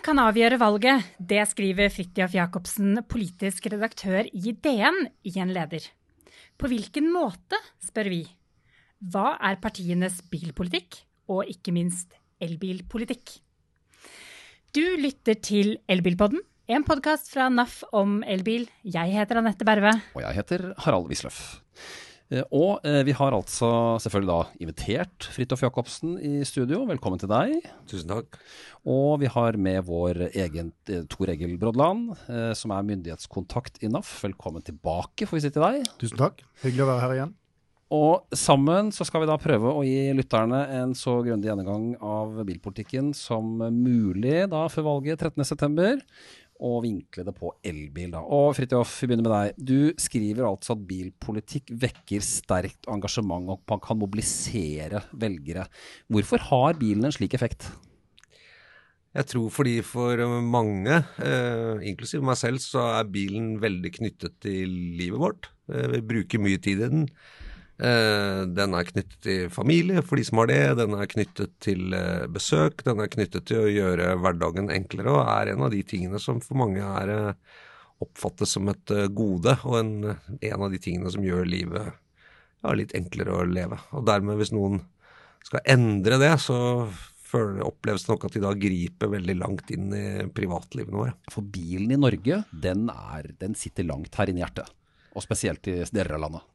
Kan avgjøre valget. Det skriver Fridtjof Jacobsen, politisk redaktør i DN, i en leder. På hvilken måte, spør vi. Hva er partienes bilpolitikk, og ikke minst elbilpolitikk? Du lytter til Elbilpodden, en podkast fra NAF om elbil. Jeg heter Anette Berve. Og jeg heter Harald Wisløff. Eh, og eh, vi har altså selvfølgelig da invitert Fridtjof Jacobsen i studio. Velkommen til deg. Tusen takk. Og vi har med vår egen eh, Tor Egil Brodland, som er myndighetskontakt i NAF. Velkommen tilbake, får vi si til deg. Tusen takk. Hyggelig å være her igjen. Og sammen så skal vi da prøve å gi lytterne en så grundig gjennomgang av bilpolitikken som mulig da før valget 13.9 og vinkle det på elbil. da. Og Fridtjof, vi begynner med deg. Du skriver altså at bilpolitikk vekker sterkt engasjement, og man kan mobilisere velgere. Hvorfor har bilen en slik effekt? Jeg tror fordi for mange, eh, inklusiv meg selv, så er bilen veldig knyttet til livet vårt. Eh, vi bruker mye tid i den. Eh, den er knyttet til familie, for de som har det. Den er knyttet til eh, besøk. Den er knyttet til å gjøre hverdagen enklere, og er en av de tingene som for mange er eh, oppfattes som et gode, og en, en, av de tingene som gjør livet ja, litt enklere å leve. Og dermed, hvis noen skal endre det, så oppleves det nok at de da griper veldig langt inn i privatlivene våre. For bilen i Norge, den, er, den sitter langt her inne i hjertet. Og spesielt i deler av landet.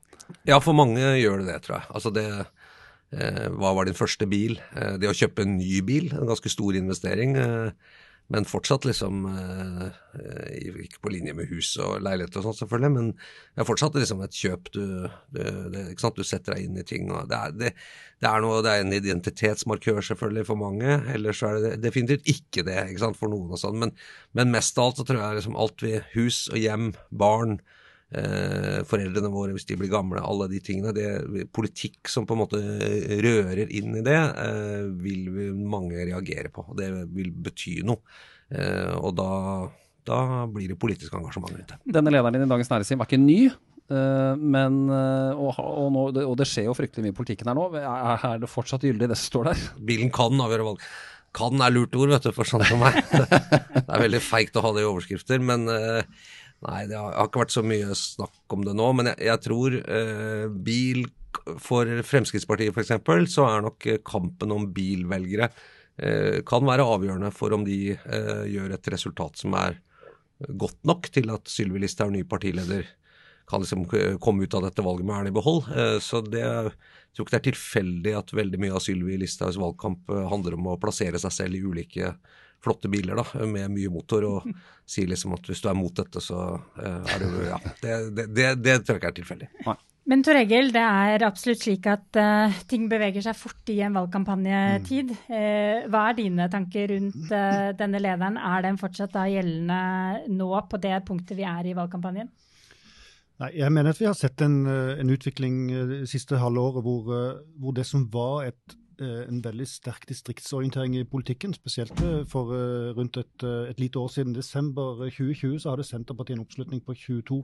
Ja, for mange gjør det det, tror jeg. Altså det eh, Hva var din første bil? Eh, det å kjøpe en ny bil, en ganske stor investering. Eh, men fortsatt liksom eh, Ikke på linje med hus og leilighet og sånt, selvfølgelig, men det er fortsatt liksom et kjøp du, du, det, du setter deg inn i ting. det er, det, det er, noe, det er en identitetsmarkør selvfølgelig for mange, ellers er det definitivt ikke det ikke sant, for noen. og sånn, men, men, mest av alt så tror jeg liksom alt vi Hus og hjem, barn, eh, foreldrene våre hvis de blir gamle, alle de tingene. Det, politikk som på en måte rører inn i det, eh, vil mange reagere på. Det vil bety noe. Eh, og da, da, blir det politisk engasjement ute. Denne lederen din i Dagens Næringsliv er ikke ny. Men, og, og, nå, og, det skjer jo fryktelig mye i politikken her nå. Er, er det fortsatt gyldig, det som står der? Bilen kan avgjøre valg. Kan er lurt ord, vet du, for sånne som meg. det er veldig feigt å ha det i overskrifter. Men Nei, det har, ikke vært så mye snakk om det nå. Men jeg, jeg tror eh, bil For Fremskrittspartiet f.eks. så er nok kampen om bilvelgere eh, kan være avgjørende for om de eh, gjør et resultat som er godt nok til at Sylvi Listhaug, ny partileder, kan liksom komme ut av dette valget med æren i behold. Eh, så det, jeg tror ikke det er tilfeldig at veldig mye av Sylvi Listhaugs valgkamp eh, handler om å plassere seg selv i ulike flotte biler da, med mye motor, og sier liksom at hvis du er mot dette, så uh, er du Ja. Det, det, det, det, tror jeg ikke er tilfeldig. Men Tor Egil, det er absolutt slik at uh, ting beveger seg fort i en valgkampanjetid. Mm. Uh, hva er dine tanker rundt denne lederen? Er den fortsatt da gjeldende nå på det punktet vi er i valgkampanjen? Nei, Jeg mener at vi har sett en, en utvikling det siste halve året hvor, hvor det som var et Eh, en veldig sterk distriktsorientering i politikken, spesielt eh, for eh, rundt et, et lite år siden. Desember 2020 så hadde Senterpartiet en oppslutning på 22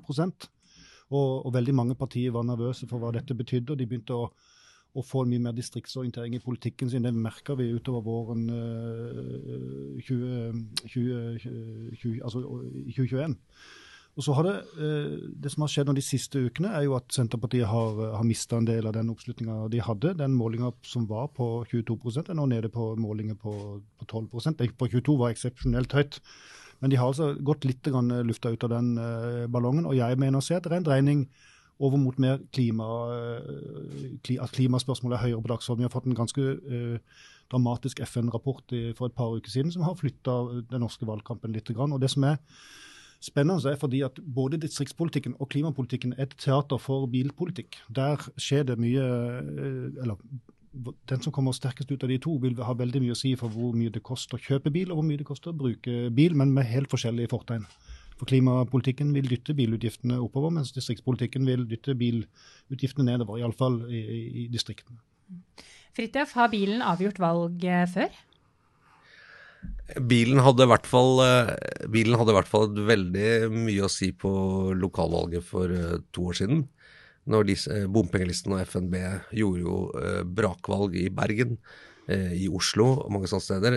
og, og veldig mange partier var nervøse for hva dette betydde. og De begynte å, å få mye mer distriktsorientering i politikken sin. Det merker vi utover våren 20, 20, 20, altså 2021. Og så har Det eh, det som har skjedd de siste ukene, er jo at Senterpartiet har, eh, har mista en del av den oppslutninga de hadde. Den målinga som var på 22 er nå nede på målinger på, på 12% På 22 var eksepsjonelt høyt. Men de har altså gått litt eh, lufta ut av den ballongen. Og jeg mener å se at det er en dreining over mot mer klima, at klimaspørsmålet er høyere på dagsordenen. Vi har fått en ganske dramatisk FN-rapport for et par uker siden som har flytta den norske valgkampen litt. Og det som er spennende er fordi at både distriktspolitikken og klimapolitikken er et teater for bilpolitikk. Der skjer det mye eh, eller den som kommer sterkest ut av de to, vil ha veldig mye å si for hvor mye det koster å kjøpe bil, og hvor mye det koster å bruke bil, men med helt forskjellige fortegn. For klimapolitikken vil dytte bilutgiftene oppover, mens distriktspolitikken vil dytte bilutgiftene nedover. Iallfall i, i, distriktene. Fridtjof, har bilen avgjort valg eh, før? Bilen hadde, hvert fall, eh, bilen hadde i hvert fall veldig mye å si på lokalvalget for eh, to år siden. når eh, bompengelisten og FNB gjorde jo brakvalg i Bergen, i Oslo og mange sånne steder.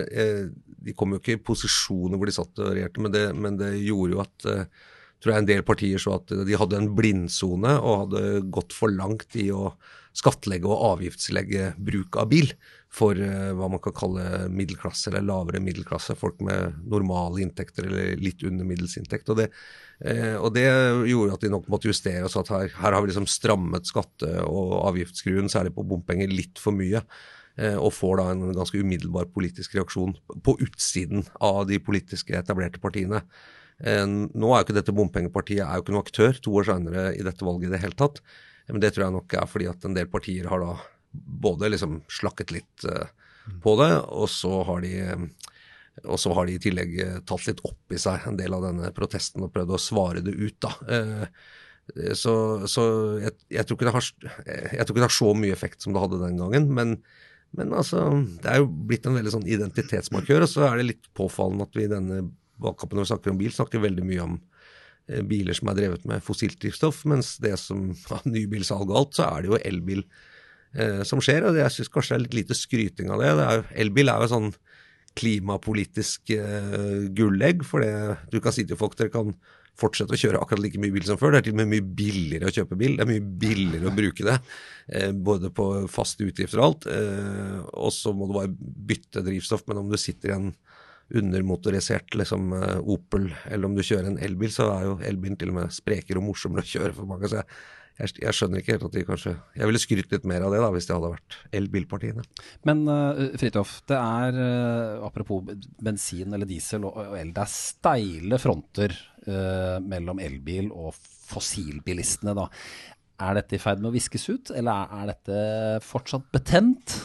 De kom jo ikke i posisjoner hvor de satt og regjerte, men men det gjorde jo at tror jeg en del partier så at de hadde en blindsone og hadde gått for langt i å skattlegge og avgiftslegge bruk av bil for uh, hva man kan kalle middelklasse eller lavere middelklasse. Folk med normale inntekter eller litt under middels inntekt. Og det, uh, og det gjorde at de nok måtte justere. Så at her, her har vi liksom strammet skatte- og avgiftsskruen, særlig på bompenger, litt for mye. Uh, og får da en ganske umiddelbar politisk reaksjon på utsiden av de politiske etablerte partiene. Nå er jo ikke dette bompengepartiet er jo ikke noen aktør to år senere i dette valget i det hele tatt. Men det tror jeg nok er fordi at en del partier har da både liksom slakket litt uh, på det, og så har de og så har de i tillegg tatt litt opp i seg en del av denne protesten og prøvd å svare det ut. da. Så, så jeg, jeg, tror har, jeg, tror ikke det har, så mye effekt som det hadde den gangen. Men, men altså, det er jo blitt en veldig sånn identitetsmarkør. Og så er det litt påfallende at vi i denne valgkampen når vi snakker om bil, snakker veldig mye om Eh, biler som er drevet med fossilt drivstoff, mens det som har nybilsalg og alt, så er det jo elbil eh, som skjer. og Jeg syns kanskje det er litt lite skryting av det. det er elbil er jo sånn klimapolitisk eh, gullegg, for det, du kan si til folk dere kan fortsette å kjøre akkurat like mye bil som før. Det er til og med mye billigere å kjøpe bil. Det er mye billigere å bruke det, både på faste utgifter og alt. Og så må du bare bytte drivstoff, men om du sitter i en undermotorisert liksom, uh, Opel, eller om du kjører en elbil, så er jo elbilen til og med sprekere og morsommere å kjøre for mange. så jeg, jeg, jeg, skjønner ikke helt at de kanskje Jeg ville skrytt litt mer av det da, hvis det hadde vært elbilpartiene. Men uh, Fridtjof, det er uh, apropos bensin eller diesel og, og el, det er steile fronter uh, mellom elbil og fossilbilistene. da. Er dette i ferd med å viskes ut, eller er dette fortsatt betent?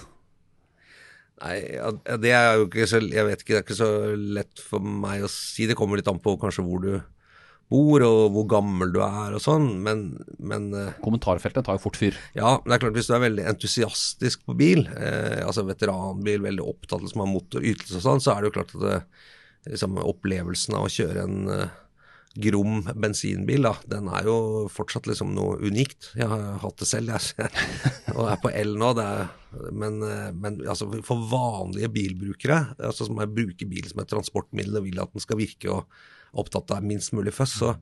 Nei, ja, det er jo ikke så Jeg vet ikke, det er ikke så lett for meg å si. Det kommer litt an på kanskje hvor du bor og hvor gammel du er og sånn, men, men eh, Kommentarfeltet tar jo fort fyr. Ja, men det er klart hvis du er veldig entusiastisk på bil, eh, altså veteranbil, veldig opptatt som motor, motorytelse og sånn, så er det jo klart at det, liksom, opplevelsen av å kjøre en eh, grom bensinbil, da, den er jo fortsatt liksom noe unikt. Jeg har hatt det selv, jeg, og er på el nå. Er, men, men altså, for vanlige bilbrukere, altså som bruker bil som et transportmiddel og vil at den skal virke og er opptatt av minst mulig føss, så,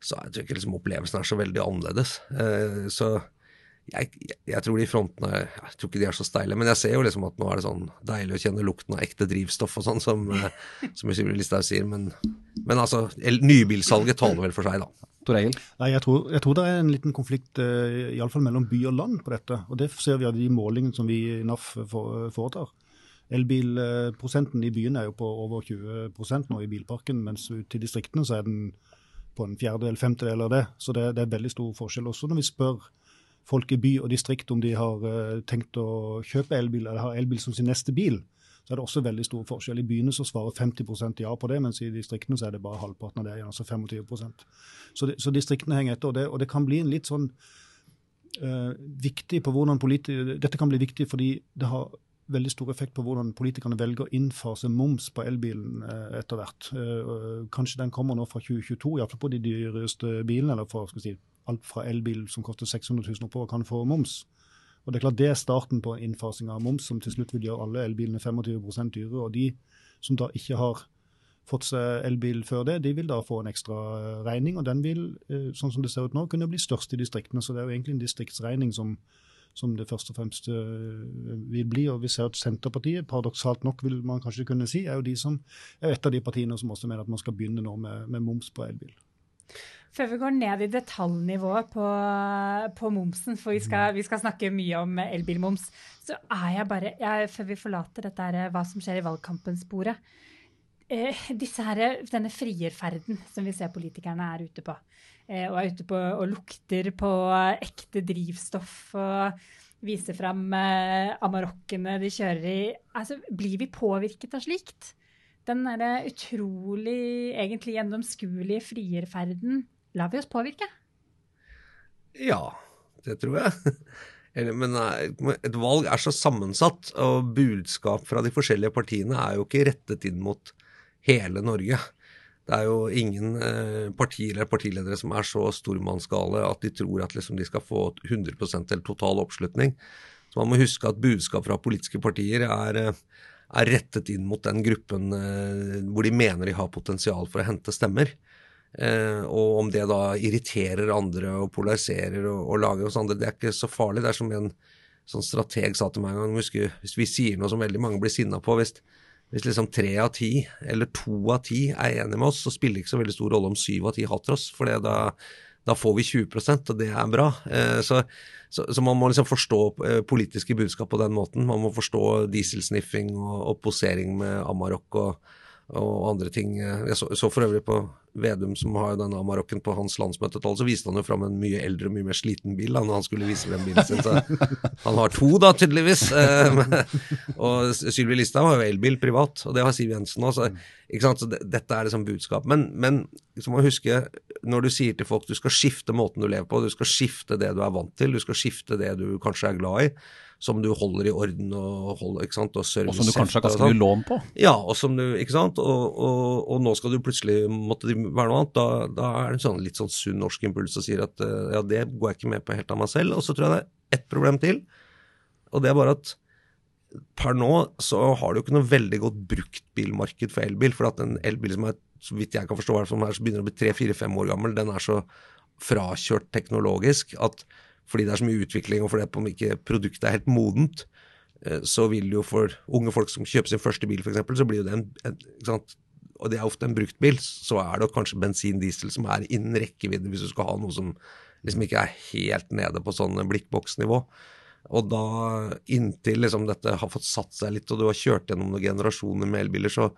så jeg tror ikke liksom opplevelsen er så veldig annerledes. Eh, så jeg, jeg, tror de frontene Jeg tror ikke de er så steile, men jeg ser jo liksom at nå er det sånn deilig å kjenne lukten av ekte drivstoff og sånn, som, eh, som Sylvi Listhaug sier. Men, men altså, nybilsalget taler vel for seg, da. Tor Egil? Nei, jeg tror, jeg tror, det er en liten konflikt uh, iallfall mellom by og land på dette. og Det ser vi av de målingene som vi i NAF foretar. Elbilprosenten i byene er jo på over 20% nå i bilparken, mens ute i distriktene så er den på en fjerdedel, femtedel av det. Så det, det er veldig stor forskjell. Også når vi spør folk i by og distrikt om de har uh, tenkt å kjøpe elbil eller har elbil som sin neste bil, så er det også veldig stor forskjell. I byene så svarer 50% ja på det, mens i distriktene så er det bare halvparten av det, altså 25 Så, det, så distriktene henger etter, og det, og det, kan bli en litt sånn uh, viktig på hvordan Dette kan bli viktig fordi det har veldig stor effekt på hvordan politikerne velger å innfase moms på elbilen uh, etter hvert. Uh, kanskje den kommer nå fra 2022, iallfall på de dyreste bilene, eller for skal si, alt fra elbil som koster 600 000 oppover, kan få moms. Og Det er klart det er starten på innfasing av moms, som til slutt vil gjøre alle elbilene 25% dyrere. Og de som da ikke har fått seg elbil før det, de vil da få en ekstra eh, regning. Og den vil, eh, sånn som det ser ut nå, kunne bli størst i distriktene. Så det er jo egentlig en distriktsregning som, som det først og fremst eh, vil bli. Og vi ser at Senterpartiet, paradoksalt nok vil man kanskje kunne si, er jo de som er et av de partiene som også mener at man skal begynne nå med, med moms på elbil. Før vi går ned i detaljnivået på, på momsen, for vi skal, vi skal, snakke mye om elbilmoms, så er jeg bare jeg, Før vi forlater dette her, hva som skjer i valgkampen-sporet eh, disse her, Denne frierferden som vi ser politikerne er ute på, eh, og er ute på og lukter på ekte drivstoff og viser fram eh, Amarokkene de kjører i. Altså, Blir vi påvirket av slikt? Den derre utrolig, egentlig gjennomskuelige frierferden lar vi oss påvirke? Ja, det tror jeg. Men et valg er så sammensatt, og budskap fra de forskjellige partiene er jo ikke rettet inn mot hele Norge. Det er jo ingen eh, partier eller partiledere som er så stormannsgale at de tror at liksom, de skal få 100% eller total oppslutning. Så Man må huske at budskap fra politiske partier er, eh, er rettet inn mot den gruppen eh, hvor de mener de har potensial for å hente stemmer. Eh, og om det da irriterer andre og polariserer og, og lager oss andre, det er ikke så farlig. Det er som en sånn strateg sa til meg en gang, husker, hvis vi sier noe som veldig mange blir sinna på hvis hvis liksom tre av ti eller to av ti er enige med oss, så spiller det ikke så veldig stor rolle om syv av ti hater oss, for da, da, får vi 20% og det er bra. Eh, så, så, så, man må liksom forstå eh, politiske budskap på den måten. Man må forstå dieselsniffing og, og posering med Amarok og, og andre ting. Jeg så, så for øvrig på Vedum, som har denne Amarokken på hans landsmøtetall, så viste han jo fram en mye eldre og mye mer sliten bil da når han skulle vise frem bilen sin. Så han har to, da, tydeligvis. Eh, og Sylvi Listhaug har jo elbil privat, og det har Siv Jensen òg. Så, dette er liksom budskap. Men, men så må du huske, når du sier til folk du skal skifte måten du lever på, du skal skifte det du er vant til, du skal skifte det du kanskje er glad i, som du holder i orden og, holder, ikke sant, og Og som du kanskje har ganske mye sånn. lån på? Ja, og, som du, ikke sant? Og, og, og, nå skal du plutselig måtte være noe annet. Da, da er det en sånn, litt sånn sunn norsk impuls som sier at eh, ja, det går jeg ikke med på helt av meg selv. Og så tror jeg det er ett problem til, og det er bare at per nå så har du ikke noe veldig godt bruktbilmarked for elbil. For at en elbil som er, så vidt jeg kan forstå, som er, som begynner å bli tre-fire-fem år gammel, den er så frakjørt teknologisk at fordi det er så mye utvikling, og fordi om ikke produktet er helt modent, eh, så vil jo for unge folk som kjøper sin første bil, f.eks., så blir jo det en, en og det er ofte en bruktbil, så er det kanskje bensin-diesel som er innen rekkevidde hvis du skal ha noe som liksom ikke er helt nede på sånn blikkboksnivå. Og da, inntil liksom dette har fått satt seg litt, og du har kjørt gjennom noen generasjoner med elbiler, så,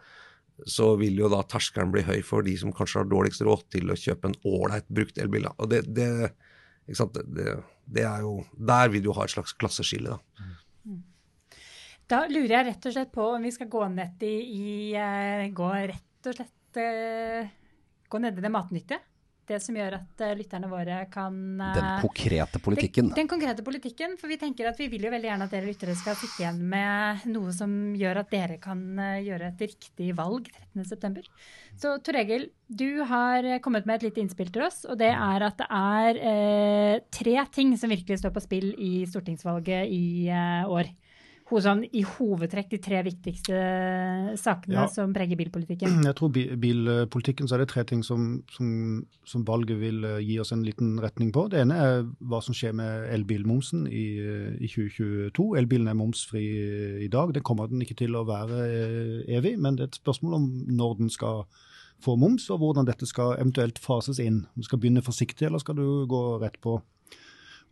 så vil jo da terskelen bli høy for de som kanskje har dårligst råd til å kjøpe en ålreit brukt elbil. Og det, det, det, det, er jo Der vil du ha et slags klasseskille, da. Mm. Da lurer jeg rett og slett på om vi skal gå ned i, i uh, Gå rett og slett uh, Gå ned i det matnyttige? Det som gjør at uh, lytterne våre kan uh, Den konkrete politikken. Den, den, konkrete politikken, for vi tenker at vi vil jo veldig gjerne at dere lyttere skal sitte igjen med noe som gjør at dere kan uh, gjøre et riktig valg 13.9. Så Tor Egil, du har kommet med et lite innspill til oss, og det er at det er tre ting som virkelig står på spill i stortingsvalget i år sånn, i hovedtrekk de tre viktigste sakene ja. som preger bilpolitikken? Jeg tror bilpolitikken så er det tre ting som, som, som, valget vil eh, gi oss en liten retning på. Det ene er hva som skjer med elbilmomsen i, i 2022. Elbilen er momsfri i dag. Det kommer den ikke til å være eh, evig, men det er et spørsmål om når den skal få moms, og hvordan dette skal eventuelt fases inn. Om du skal begynne forsiktig, eller skal du gå rett på?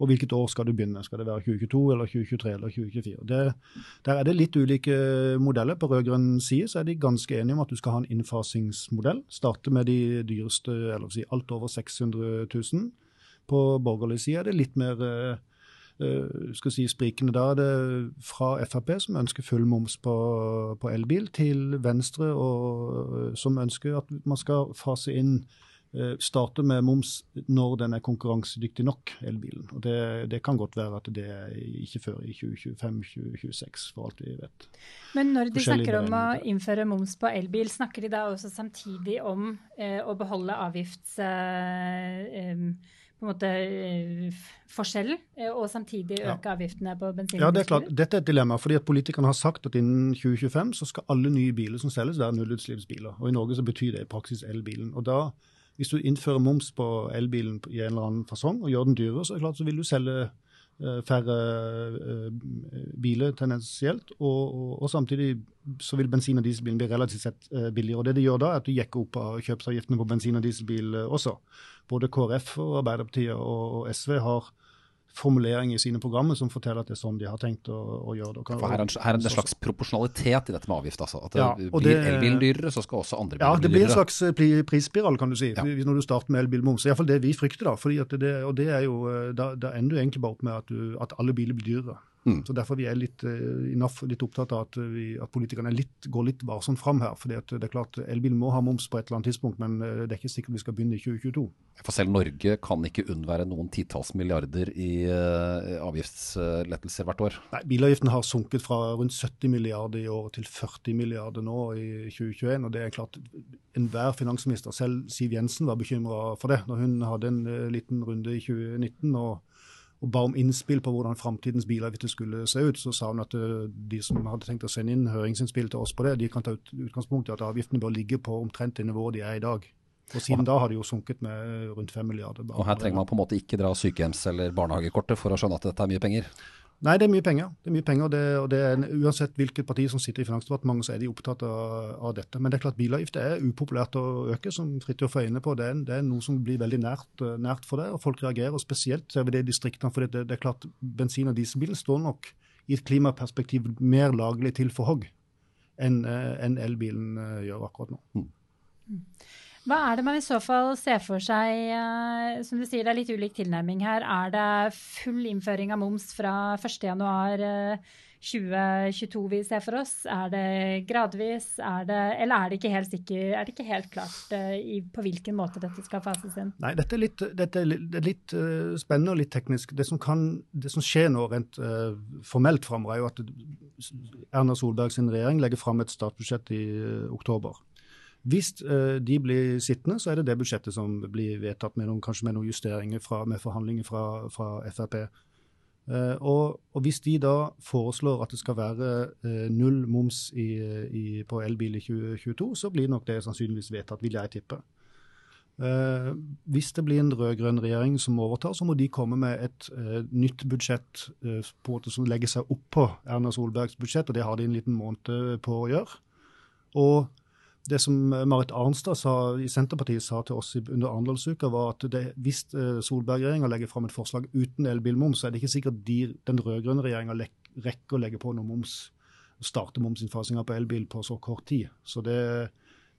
Og hvilket år skal du begynne? Skal det være 2022 eller 2023 eller 2024? Det, der er det litt ulike modeller. På rød-grønn side så er de ganske enige om at du skal ha en innfasingsmodell. Starte med de dyreste, eller si alt over 600 000. På borgerlig side er det litt mer uh, skal si sprikende. Da er det fra Frp, som ønsker full moms på, på elbil, til Venstre, og, som ønsker at man skal fase inn Eh, starte med moms når den er konkurransedyktig nok, elbilen. Og det, det kan godt være at det er ikke før i 2025-2026, for alt vi vet. Men når de snakker om å innføre moms på elbil, snakker de da også samtidig om eh, å beholde avgifts... Eh, på en måte forskjell, forskjellen, eh, og samtidig øke ja. avgiftene på bensin? Ja, det er klart. Dette er et dilemma. fordi at Politikerne har sagt at innen 2025 så skal alle nye biler som selges, være nullutslippsbiler. Og I Norge så betyr det i praksis elbilen. Og da hvis du innfører moms på elbilen i en eller annen fasong og gjør den dyrere, så, er det klart, så vil du selge uh, færre uh, biler tendensielt. Og, og, og, samtidig så vil bensin- og dieselbilen bli relativt sett uh, billigere. Og det de gjør da, er at du jekker opp av kjøpsavgiftene på bensin- og dieselbil også. Både KrF og Arbeiderpartiet og SV har formulering i sine programmer som forteller at det er sånn de har tenkt å, å gjøre det. For her er, her er det en slags proporsjonalitet i dette med avgift. Altså. At ja, blir elbilen dyrere, så skal også andre biler bli dyrere. Ja, det blir en slags eh, prisspiral, kan du si, ja. når du starter med elbilmoms. Iallfall det vi frykter. da, fordi at det, og det er jo, eh, da, da ender du egentlig bare opp med at, du, at alle biler blir dyrere. Mm. Så Derfor vi er litt, uh, litt opptatt av at, vi, at politikerne litt, går litt varsomt fram her. fordi det er klart Elbil må ha moms på et eller annet tidspunkt, men uh, det er ikke sikkert vi skal begynne i 2022. For selv Norge kan ikke unnvære noen titalls milliarder i uh, avgiftslettelser hvert år? Nei, Bilavgiften har sunket fra rundt 70 milliarder i år til 40 milliarder nå i 2021. og det er klart Enhver finansminister, selv Siv Jensen, var bekymra for det når hun hadde en liten runde i 2019. og og ba om innspill på hvordan framtidens bilavgifter skulle se ut, så sa hun at eh, de som hadde tenkt å sende inn høringsinnspill til oss på det, de kan ta ut utgangspunkt i at avgiftene bør ligge på omtrent det nivået de er i dag. Og Siden da har de jo sunket med rundt 5 milliarder. Og Her trenger man på en måte ikke dra sykehjems- eller barnehagekortet for å skjønne at dette er mye penger? Nei, det er mye penger. Det er mye penger, det, og det er, Uansett hvilket parti som sitter i Finansdepartementet, så er de opptatt av, av dette. Men det er klart bilavgift er upopulært å øke, som Fridtjof er inne på. Det er, det er, noe som blir veldig nært, nært, for det, og folk reagerer. og Spesielt ser vi det i distriktene. for det, det, er klart Bensin- og dieselbilen står nok i et klimaperspektiv mer laglig til for hogg enn en elbilen eh, gjør akkurat nå. Mm. Hva er det man i så fall ser for seg? Eh, som du sier, det er litt ulik tilnærming her. Er det full innføring av moms fra 1.1.2022 eh, vi ser for oss? Er det gradvis? Er det, eller er det ikke helt, sikker, er det ikke helt klart uh, i, på hvilken måte dette skal fases inn? Nei, Dette er litt, dette er litt, litt uh, spennende og litt teknisk. Det som, kan, det som skjer nå rent uh, formelt framover, er jo at Erna Solberg sin regjering legger fram et statsbudsjett i oktober. Hvis uh, de blir sittende, så er det det budsjettet som blir vedtatt, med noen, kanskje med noen justeringer fra, med forhandlinger fra, fra Frp. Eh, og, og, Hvis de da foreslår at det skal være uh, null moms i, i, på elbil i 2022, så blir nok det sannsynligvis vedtatt, vil jeg tippe. Uh, hvis det blir en rød-grønn regjering som overtar, så må de komme med et uh, nytt budsjett uh, på, som legger seg oppå Erna Solbergs budsjett, og det har de en liten måned på å gjøre. Og det som Marit Arnstad sa, i Senterpartiet sa til oss under Arendalsuka, var at det, hvis eh, Solberg-regjeringa legger fram et forslag uten elbilmoms, så er det ikke sikkert de, den rød-grønne regjeringa rekker å legge på noe moms, starte momsinnfasinga på elbil på så kort tid. Så det,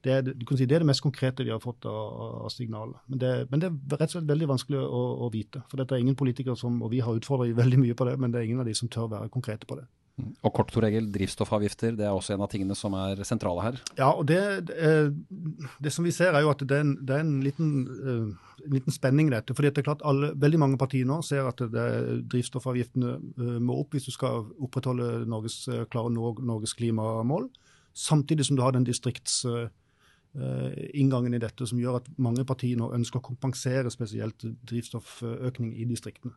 det, er, si, det, er, det mest konkrete vi har fått av, av signalet. Men, men det, er rett og slett veldig vanskelig å, å, vite. For dette er ingen politikere som, og vi har utfordret veldig mye på det, men det er ingen av de som tør være konkrete på det. Og kort regel, drivstoffavgifter, det er også en av tingene som er sentrale her? Ja, og det, det, det som vi ser er jo at det er en, det er en liten, uh, liten, spenning i dette. fordi det er klart alle, Veldig mange partier nå ser at drivstoffavgiftene uh, må opp hvis du skal opprettholde Norges, klare Norges klimamål. Samtidig som du har den distrikts inngangen i dette som gjør at mange partier nå ønsker å kompensere spesielt drivstofføkning i distriktene.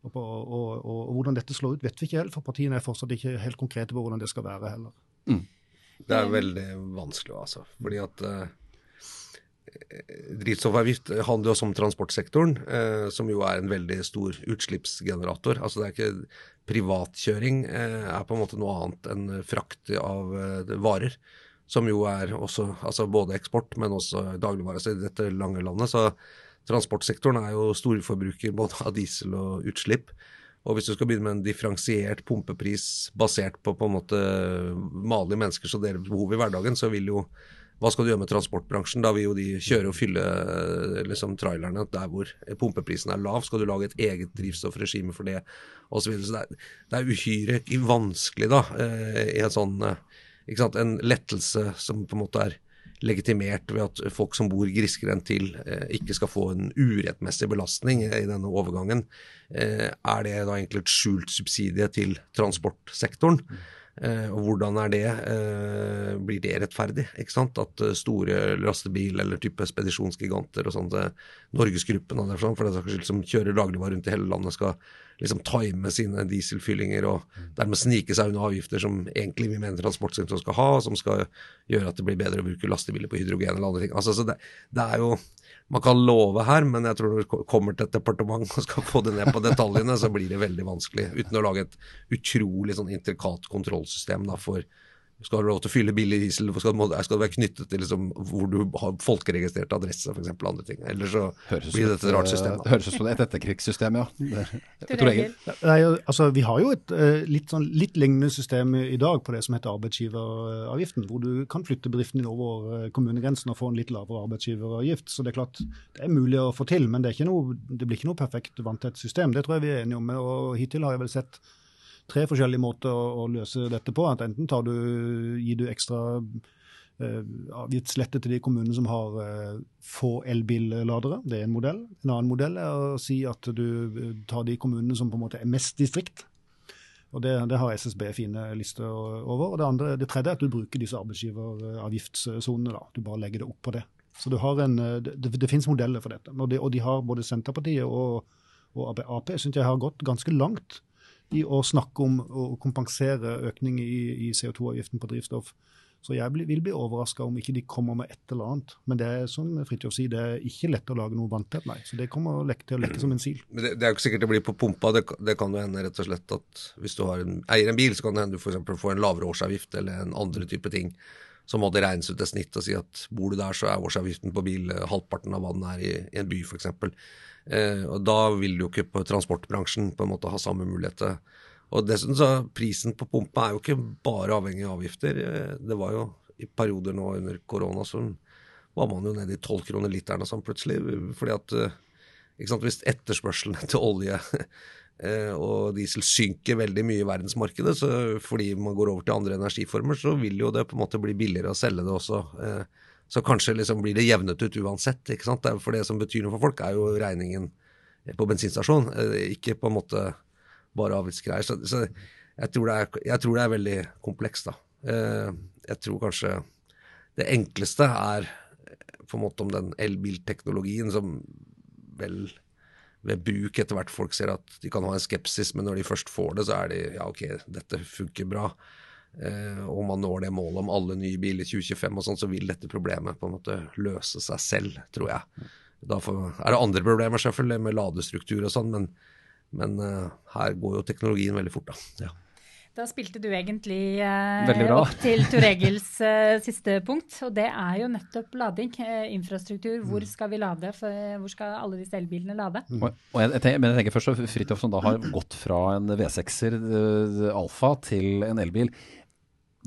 Og, på, og, og, og, hvordan dette slår ut, vet vi ikke helt, for partiene er fortsatt ikke helt konkrete på hvordan det skal være heller. Mm. Det er veldig vanskelig, altså. Fordi at eh, drivstoffavgift handler også om transportsektoren, eh, som jo er en veldig stor utslippsgenerator. Altså det er ikke Privatkjøring eh, er på en måte noe annet enn frakt av varer. Som jo er også altså både eksport, men også dagligvarer. Så i dette lange landet så Transportsektoren er jo storforbruker både av diesel og utslipp. Og hvis du skal begynne med en differensiert pumpepris basert på på en måte vanlige mennesker og deres behov i hverdagen, så vil jo hva skal du gjøre med transportbransjen? Da vil jo de kjøre og fylle liksom, trailerne der hvor pumpeprisen er lav. Skal du lage et eget drivstoffregime for det osv. Så, videre. så det er, det er uhyre vanskelig da, eh, i en sånn eh, ikke sant, En lettelse som på en måte er legitimert ved at folk som bor grisgrendt til, eh, ikke skal få en urettmessig belastning i denne overgangen. Eh, er det da egentlig et skjult subsidie til transportsektoren? Eh, og hvordan er det, blir det rettferdig? ikke sant? At store lastebil- eller type spedisjonsgiganter og sånne Norgesgruppen sånn, for det saks skyld, som kjører dagligvarer rundt i hele landet, skal liksom time sine dieselfyllinger og dermed snike seg unna avgifter som egentlig vi mener transportsektoren skal ha, som skal gjøre at det blir bedre å bruke lastebiler på hydrogen eller andre ting. Altså, så det, det er jo man kan love her, men jeg tror når du kommer til et departement og skal få det ned på detaljene, så blir det veldig vanskelig. Uten å lage et utrolig sånn intrikat kontrollsystem da, for skal du ha lov til å fylle billig diesel, skal, skal det være knyttet til liksom, hvor du har folkeregistrert adresse, f.eks. andre ting. Eller så høres blir dette et rart system. Da. Høres ut som et etterkrigssystem, ja. Det, Nei, altså, vi har jo et uh, litt, sånn, litt, lignende system i dag på det som heter arbeidsgiveravgiften, hvor du kan flytte bedriften din over uh, kommunegrensen og få en litt lavere arbeidsgiveravgift. Så det er klart det er mulig å få til, men det, noe, det blir ikke noe perfekt vanntett system. Det tror jeg vi er enige om. Og hittil har jeg vel sett tre forskjellige måter å, å løse dette på. At enten du, gir du ekstra eh, avgiftslette til de kommunene som har eh, få elbilladere. Det er en modell. En annen modell er å si at du eh, tar de kommunene som på en måte er mest distrikt. Og Det, det har SSB fine lister over. og Det, andre, det tredje er at du bruker disse arbeidsgiveravgiftssonene. da. Du bare legger det opp på det. Så en, det, det finnes modeller for dette. Og, og de har både Senterpartiet og, og Ap synes jeg har gått ganske langt i å snakke om å kompensere økning i, i CO2-avgiften på drivstoff. Så jeg vil bli overraska om ikke de kommer med et eller annet. Men det er som Fridtjof sier, det er ikke lett å lage noe vanntett, nei. Så det kommer til å leke som en sil. Men det, det, er jo ikke sikkert det blir på pumpa. Det, det kan jo hende rett og slett at hvis du en, eier en bil, så kan det hende du f.eks. får en lavere årsavgift eller en andre type ting. Så må det regnes ut et snitt og si at bor du der, så er årsavgiften på bil eh, halvparten av hva den er i, i en by, f.eks. Eh, og da vil du jo ikke på transportbransjen på en måte ha samme muligheter. og dessuten så Prisen på pumpa er jo ikke bare avhengig av avgifter. Eh, det var jo i perioder nå under korona så var man jo nede i tolv kroner literen og sånn plutselig. fordi at eh, sant, Hvis etterspørselen etter olje eh, og diesel synker veldig mye i verdensmarkedet, så fordi man går over til andre energiformer, så vil jo det på en måte bli billigere å selge det også. Så kanskje liksom blir det jevnet ut uansett. ikke sant? For det som betyr noe for folk, er jo regningen på bensinstasjon, ikke på en måte bare avgiftsgreier. Så, så jeg, tror er, jeg, tror det er, veldig komplekst, da. Eh, jeg tror kanskje det enkleste er på en måte om den elbilteknologien som vel ved bruk etter hvert folk ser at de kan ha en skepsis, men når de først får det, så er de ja, ok, dette funker bra. Eh, og man når det målet om alle nye biler i 2025 og sånn, så vil dette problemet på en måte løse seg selv, tror jeg. Da er det andre problemer selvfølgelig med ladestruktur og sånn, men men uh, her går jo teknologien veldig fort, da. Ja. Da spilte du egentlig uh, opp til Tor Egils uh, siste punkt, og det er jo nettopp lading. infrastruktur. Hvor mm. skal vi lade? For, hvor skal alle disse elbilene lade? Mm. Og, og jeg, tenker, men jeg tenker først Fridtjof som da har gått fra en V6-er Alfa til en elbil.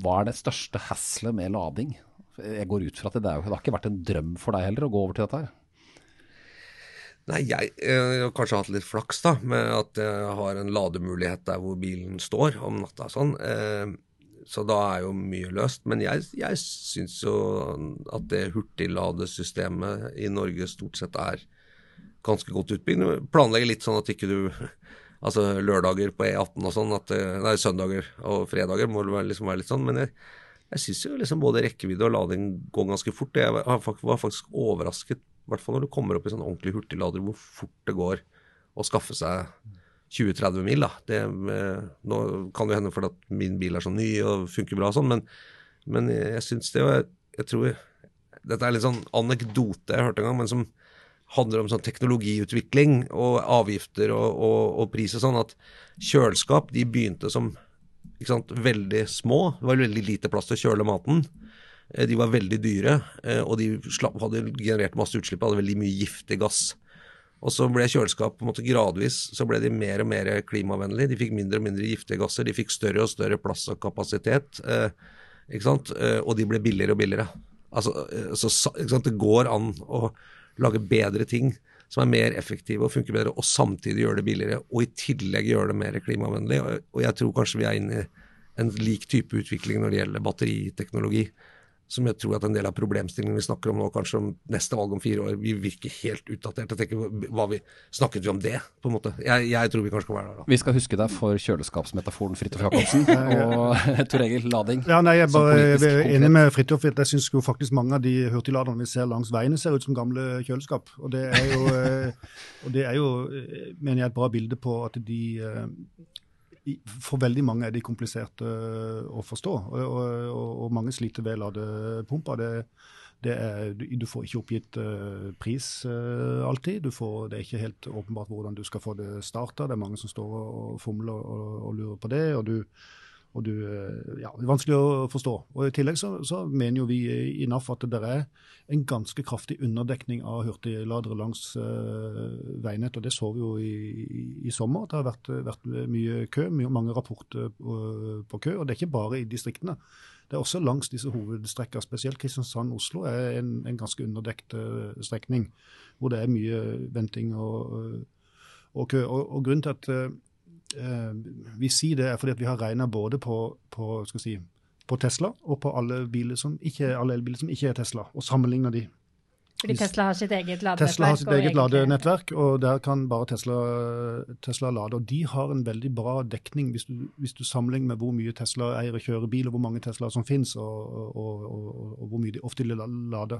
Hva er det største haslet med lading? Jeg går ut fra at det, det, har ikke vært en drøm for deg heller å gå over til dette her? Nei, jeg, jeg, har kanskje hatt litt flaks da, med at jeg har en lademulighet der hvor bilen står om natta. sånn. Eh, så da er jo mye løst. Men jeg, jeg syns jo at det hurtigladesystemet i Norge stort sett er ganske godt utbygd. Planlegger litt sånn at ikke du Altså lørdager på E18 og sånn, at, nei, søndager og fredager må det liksom være litt sånn. Men jeg, jeg syns jo liksom både rekkevidde og lading går ganske fort. Jeg var faktisk overrasket i hvert fall når du kommer opp i sånn ordentlig hurtiglader, hvor fort det går å skaffe seg 20-30 mil. da. Det, eh, nå kan det hende fordi at min bil er så ny og funker bra og sånn, men, men, jeg syns det jeg, jeg tror Dette er litt sånn anekdote jeg hørte en gang, men som handler om sånn teknologiutvikling og avgifter og, og, og pris og sånn, at kjøleskap de begynte som sant, veldig små. Det var veldig lite plass til å kjøle maten. Eh, de var veldig dyre, eh, og de hadde generert masse utslipp, hadde veldig mye giftig gass. Og så ble kjøleskap på en måte gradvis så ble de mer og mer klimavennlige. De fikk mindre og mindre giftige gasser, de fikk større og større plass og kapasitet. Eh, ikke sant? Og de ble billigere og billigere. Altså, så, Det går an å lage bedre ting som er mer effektive og funker bedre, og samtidig gjøre det billigere. Og i tillegg gjøre det mer klimavennlig. Og, jeg tror kanskje vi er inne i en lik type utvikling når det gjelder batteriteknologi som jeg tror at en del av problemstillingene vi snakker om nå, kanskje om neste valg om fire år, vi virker helt utdatert. Jeg tenker, hva vi, Snakket vi om det, på en måte? Jeg, jeg tror vi kanskje skal være der da. Vi skal huske deg for kjøleskapsmetaforen Fridtjof Jacobsen og Tor Egil Lading. Ja, nei, Jeg er bare enig med Fridtjof. Jeg syns faktisk mange av de hurtigladerne vi ser langs veiene, ser ut som gamle kjøleskap. Og det er jo, eh, og det er jo eh, mener jeg, et bra bilde på at de eh, for veldig mange er de kompliserte øh, å forstå, og, og, og mange sliter ved ladepumpa. Det, det er, du får ikke oppgitt uh, pris uh, alltid. Får, det er ikke helt åpenbart hvordan du skal få det starta. Det er mange som står og fomler og, og lurer på det. og du og du, eh, ja, det er vanskelig å forstå. Og I tillegg så, så mener jo vi i NAF at det er en ganske kraftig underdekning av hurtigladere langs uh, veinettet. og Det så vi jo i, i, i sommer. Det har vært, vært mye kø, mye, mange rapporter på, på, kø. Og det er ikke bare i distriktene. Det er også langs disse hovedstrekkene. Spesielt Kristiansand-Oslo er en, en, ganske underdekt uh, strekning, hvor det er mye venting og, og kø. Og, og grunnen til at eh, vi sier det er fordi at vi har regna både på, på, skal si, på, Tesla og på alle, biler som ikke, alle elbiler som ikke er Tesla, og sammenligna de. Fordi Tesla har sitt eget ladenettverk? Tesla har sitt eget ladenettverk, og der kan bare Tesla, Tesla, lade. Og de har en veldig bra dekning hvis du, hvis du sammenligner med hvor mye Tesla eier og kjører bil, og hvor mange Tesla som finnes, og, og, og, og hvor mye de ofte lader.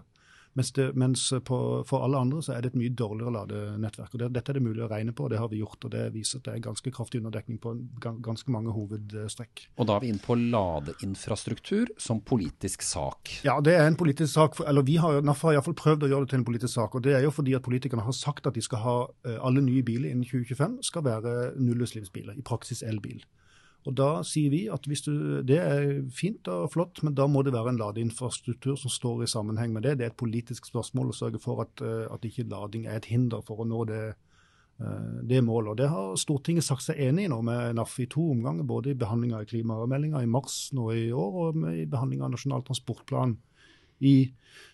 Mens, det, mens på, for alle andre så er det et mye dårligere ladenettverk. og det, Dette er det mulig å regne på, og det har vi gjort. og Det viser at det er ganske kraftig underdekning på ganske mange hovedstrekk. Og Da er vi inne på ladeinfrastruktur som politisk sak. Ja, det er en politisk sak. eller vi har, NAF har iallfall prøvd å gjøre det til en politisk sak. og Det er jo fordi at politikerne har sagt at de skal ha eh, alle nye biler innen 2025 skal være nullutslippsbiler, i praksis elbil. Og Da sier vi at du, det er fint og flott, men da må det være en ladeinfrastruktur som står i sammenheng med det. Det er et politisk spørsmål å sørge for at, eh, at ikke lading er et hinder for å nå det, eh, det målet. Og Det har Stortinget sagt seg enig i nå med NAF i to omganger, både i behandlinga av klimameldinga i mars nå i år og i behandlinga av Nasjonal transportplan i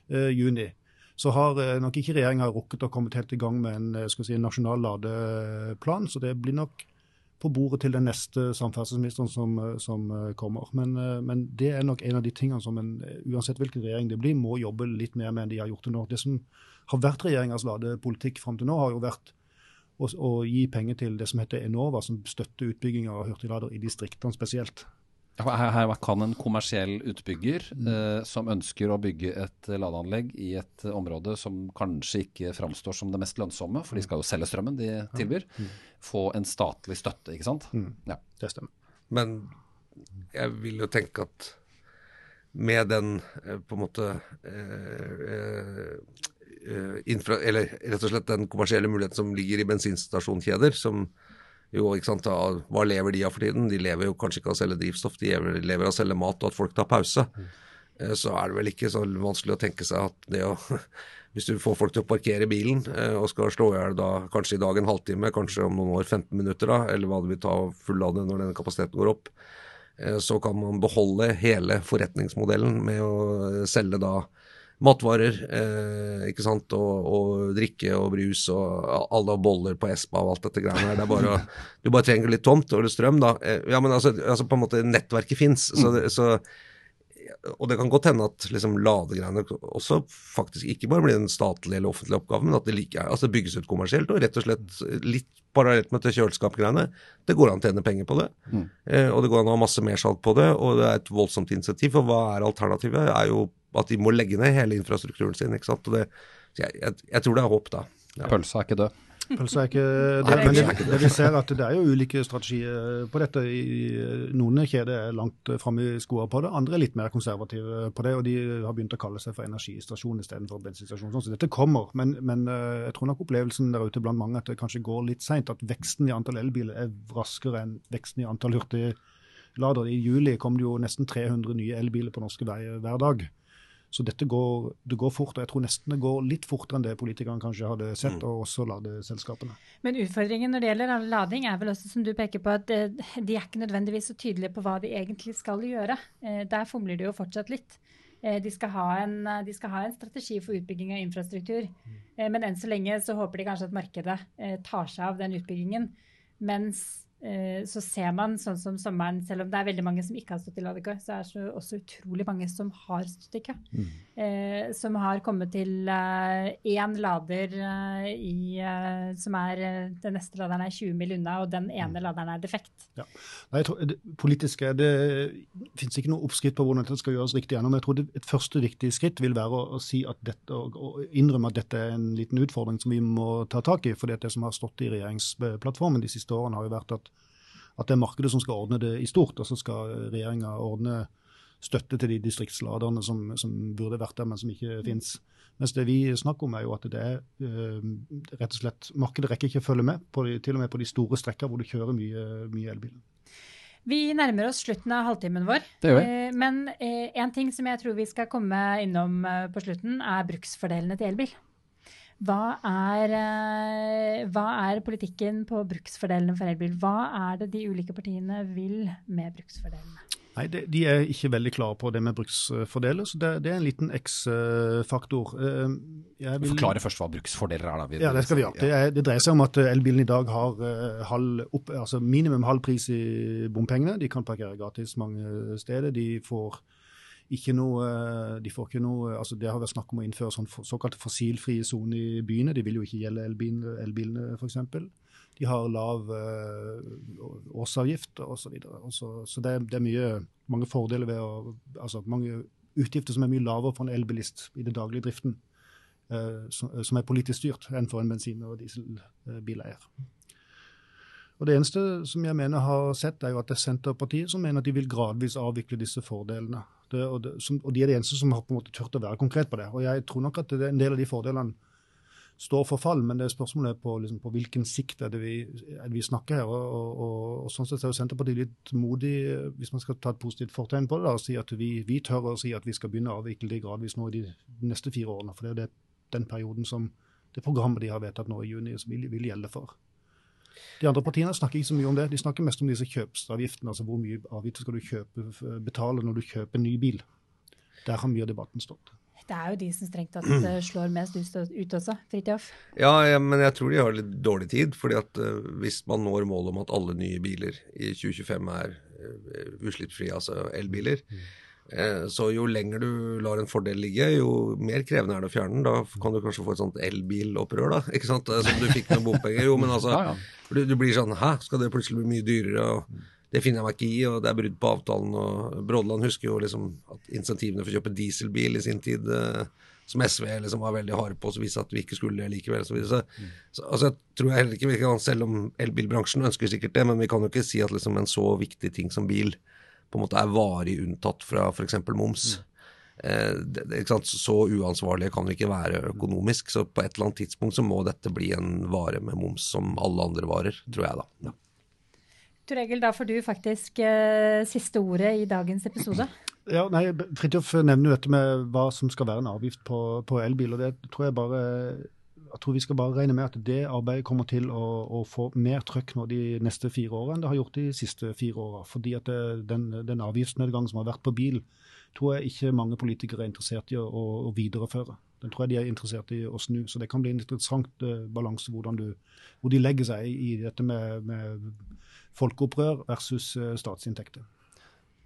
uh, juni så har nok ikke regjeringa rukket å komme helt i gang med en, si, nasjonal ladeplan. Så det blir nok på bordet til den neste samferdselsministeren som, som eh, kommer. Men, eh, men, det er nok en av de tingene som en, uansett hvilken regjering det blir, må jobbe litt mer med enn de har gjort det nå. Det som har vært regjeringas ladepolitikk fram til nå, har jo vært å, å, gi penger til det som heter Enova, som støtter utbygging av hurtiglader i distriktene spesielt. Her, her, kan en kommersiell utbygger mm. eh, som ønsker å bygge et ladeanlegg i et område som kanskje ikke framstår som det mest lønnsomme, for de skal jo selge strømmen de tilbyr, mm. få en statlig støtte, ikke sant? Mm. Ja, det stemmer. Men jeg vil jo tenke at med den eh, på en måte eh, eh, infra, Eller rett og slett den kommersielle muligheten som ligger i bensinstasjonkjeder, som jo, ikke sant, Hva lever de av for tiden? De lever jo kanskje ikke av å selge drivstoff, de lever av å selge mat og at folk tar pause. Mm. Så er det vel ikke så vanskelig å tenke seg at det å Hvis du får folk til å parkere bilen eh, og skal slå i hjel da kanskje i dag en halvtime, kanskje om noen år 15 minutter, da, eller hva det vil ta å fullade når denne kapasiteten går opp, eh, så kan man beholde hele forretningsmodellen med å selge da matvarer, eh, ikke sant, og, og, drikke og brus og alle boller på Espa og alt dette greiene her. Det er bare, du bare trenger litt tomt og litt strøm, da. Eh, ja, men altså, altså på en måte nettverket fins. Så, mm. så, og det kan godt hende at liksom, ladegreiene også faktisk ikke bare blir en statlig eller offentlig oppgave, men at det, like, altså, bygges ut kommersielt og rett og slett litt parallelt med kjøleskapgreiene. Det går an å tjene penger på det. Mm. Eh, og det går an å ha masse mersalg på det, og det er et voldsomt initiativ. For hva er alternativet? er jo at de må legge ned hele infrastrukturen sin. ikke sant? Og det, jeg, jeg, jeg, tror det er håp, da. Ja. Pølsa er ikke død. Pølsa er ikke det, men det, det, vi ser at det er jo ulike strategier på dette. Noen kjeder er langt framme i skoa på det, andre er litt mer konservative på det. Og de har begynt å kalle seg for energistasjon istedenfor bensinstasjon. Så dette kommer, men, men, eh, jeg tror nok opplevelsen der ute blant mange at det kanskje går litt seint. At veksten i antall elbiler er raskere enn veksten i antall hurtigladere. I juli kom det jo nesten 300 nye elbiler på norske veier hver dag. Så dette går, det går fort, og jeg tror nesten det går litt fortere enn det politikerne kanskje hadde sett, mm. og også ladeselskapene. Men utfordringen når det gjelder lading, er vel også som du peker på, at eh, de er ikke nødvendigvis så tydelige på hva de egentlig skal gjøre. Eh, der fomler de jo fortsatt litt. Eh, de skal, en, de skal, ha en, strategi for utbygging av infrastruktur. Mm. Men enn så lenge så håper de kanskje at markedet tar seg av den utbyggingen. Mens så ser man sånn som sommeren, selv om det er veldig mange som ikke har stått i ladekø, så er det også utrolig mange som har stått i kø. Mm. Eh, som har kommet til én eh, lader eh, i, eh, som er Den neste laderen er 20 mil unna, og den ene mm. laderen er defekt. Ja. Nei, tror, det, politiske, det finnes ikke noe oppskritt på hvordan dette skal gjøres riktig gjennom. Men jeg tror det, et første viktig skritt vil være å, å si at dette, å, å innrømme at dette er en liten utfordring som vi må ta tak i. for det som har stått i regjeringsplattformen de siste årene, har jo vært at at det er markedet som skal ordne det i stort, og så skal regjeringa ordne støtte til de distriktsladerne som, som, burde vært der, men som ikke finnes. Mens det vi snakker om, er jo at det er uh, rett og slett Markedet rekker ikke å følge med, de, til og med på de store strekker hvor du kjører mye, mye elbil. Vi nærmer oss slutten av halvtimen vår. Det gjør vi. Uh, men én uh, ting som jeg tror vi skal komme innom på slutten, er bruksfordelene til elbil. Hva er, eh, hva er politikken på bruksfordelene for elbil? Hva er det de ulike partiene vil med bruksfordelene? Nei, De er ikke veldig klare på det med bruksfordeler, så det, det er en liten X-faktor. Eh, jeg vil- Forklare først hva bruksfordeler er. da. Vi- Ja, det skal vi gjøre. Det, er, det dreier seg om at eh, elbilen i dag har halv opp, altså minimum halv pris i bompengene. De kan parkere gratis mange steder. De får ikke noe, eh, de får ikke noe altså Det har vært snakk om å innføre sånn såkalte fossilfrie soner i byene. De vil jo ikke gjelde elbilene, elbilene, f.eks. De har lav eh, årsavgift osv. Så. Så, det, det er mye, mange fordeler ved å altså mange utgifter som er mye lavere for en elbilist i den daglige driften eh, som er politisk styrt, enn for en bensin- og dieselbileier. Og Det eneste som jeg mener har sett, er jo at det er Senterpartiet som mener at de vil gradvis avvikle disse fordelene. Det, og, det, som, og De er de eneste som har på en måte turt å være konkret på det. Og Jeg tror nok at det, en del av de fordelene står for fall, men det er spørsmålet på, liksom, på hvilken sikt er det vi, er det vi snakker her. Og, og, og, Sånn sett er jo Senterpartiet litt modig, hvis man skal ta et positivt fortegn på det, da, og si at vi, vi tør å si at vi skal begynne å avvikle det gradvis nå i de neste fire årene. For det er det, den perioden som det programmet de har vedtatt nå i juni, vil, vil gjelde for. De andre partiene snakker ikke så mye om det. De snakker mest om disse kjøpsavgiftene. Altså hvor mye avgifter skal du kjøpe, betale når du kjøper en ny bil. Der har mye av debatten stått. Det er jo de som strengt tatt eh, slår mest ut ut også, Fridtjof. Ja, ja, men jeg tror de har litt dårlig tid. fordi at uh, hvis man når målet om at alle nye biler i 2025 er uh, utslippsfrie, altså elbiler, eh, så jo lenger du lar en fordel ligge, jo mer krevende er det å fjerne den. Da kan du kanskje få et sånt elbilopprør, da. ikke sant? Eh, Som du fikk med bompenger. Jo, men altså, Ja, ja. Du, du blir sånn Hæ, skal det plutselig bli mye dyrere? og det finner jeg meg ikke i, og det er brudd på avtalen. og Brådland husker jo liksom at insentivene for å kjøpe dieselbil i sin tid, eh, som SV liksom var veldig harde på, så viste at vi ikke skulle det likevel. Så, så, så altså, jeg tror jeg heller ikke vi kan, Selv om elbilbransjen ønsker sikkert det, men vi kan jo ikke si at liksom en så viktig ting som bil på en måte er varig unntatt fra f.eks. moms. Eh, det, det, ikke sant? Så uansvarlige kan vi ikke være økonomisk. Så på et eller annet tidspunkt så må dette bli en vare med moms som alle andre varer, tror jeg da. Ja. Tor Egil, da får du faktisk eh, siste ordet i dagens episode. Ja, nei, Fridtjof nevner jo dette med hva som skal være en avgift på, på elbil. og det tror Jeg bare, jeg tror vi skal bare regne med at det arbeidet kommer til å, å få mer trøkk nå de neste fire årene enn det har gjort de siste fire åra. Fordi at det, den, den avgiftsnedgangen som har vært på bil, tror jeg ikke mange politikere er interessert i å, å, videreføre. Den tror jeg de er interessert i å snu. Så det kan bli en interessant uh, balanse hvordan du, hvor de legger seg i dette med, med folkeopprør versus uh, statsinntekter.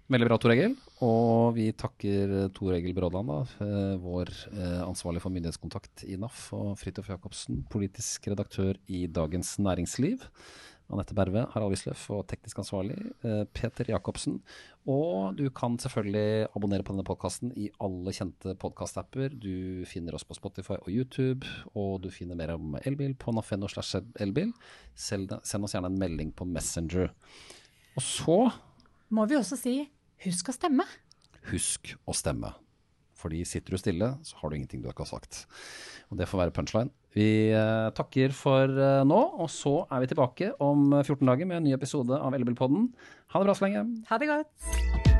Veldig bra, Tor Egil. Og vi takker eh, Tor Egil Brådland, da, eh, vår eh, ansvarlig for myndighetskontakt i NAF, og Fridtjof Jacobsen, politisk redaktør i Dagens Næringsliv. Anette Berve, Harald Wisløff og teknisk ansvarlig Peter Jacobsen. Og du kan selvfølgelig abonnere på denne podkasten i alle kjente podkastapper. Du finner oss på Spotify og YouTube, og du finner mer om elbil på naf.no send oss gjerne en melding på Messenger. Og så Må vi også si husk å stemme. husk å stemme. Fordi sitter du stille, så har du ingenting du ikke har sagt. Og det får være punchline. Vi eh, takker for eh, nå, og så er vi tilbake om 14 dager med en ny episode av Elbilpodden. Ha det bra så lenge. Ha det godt.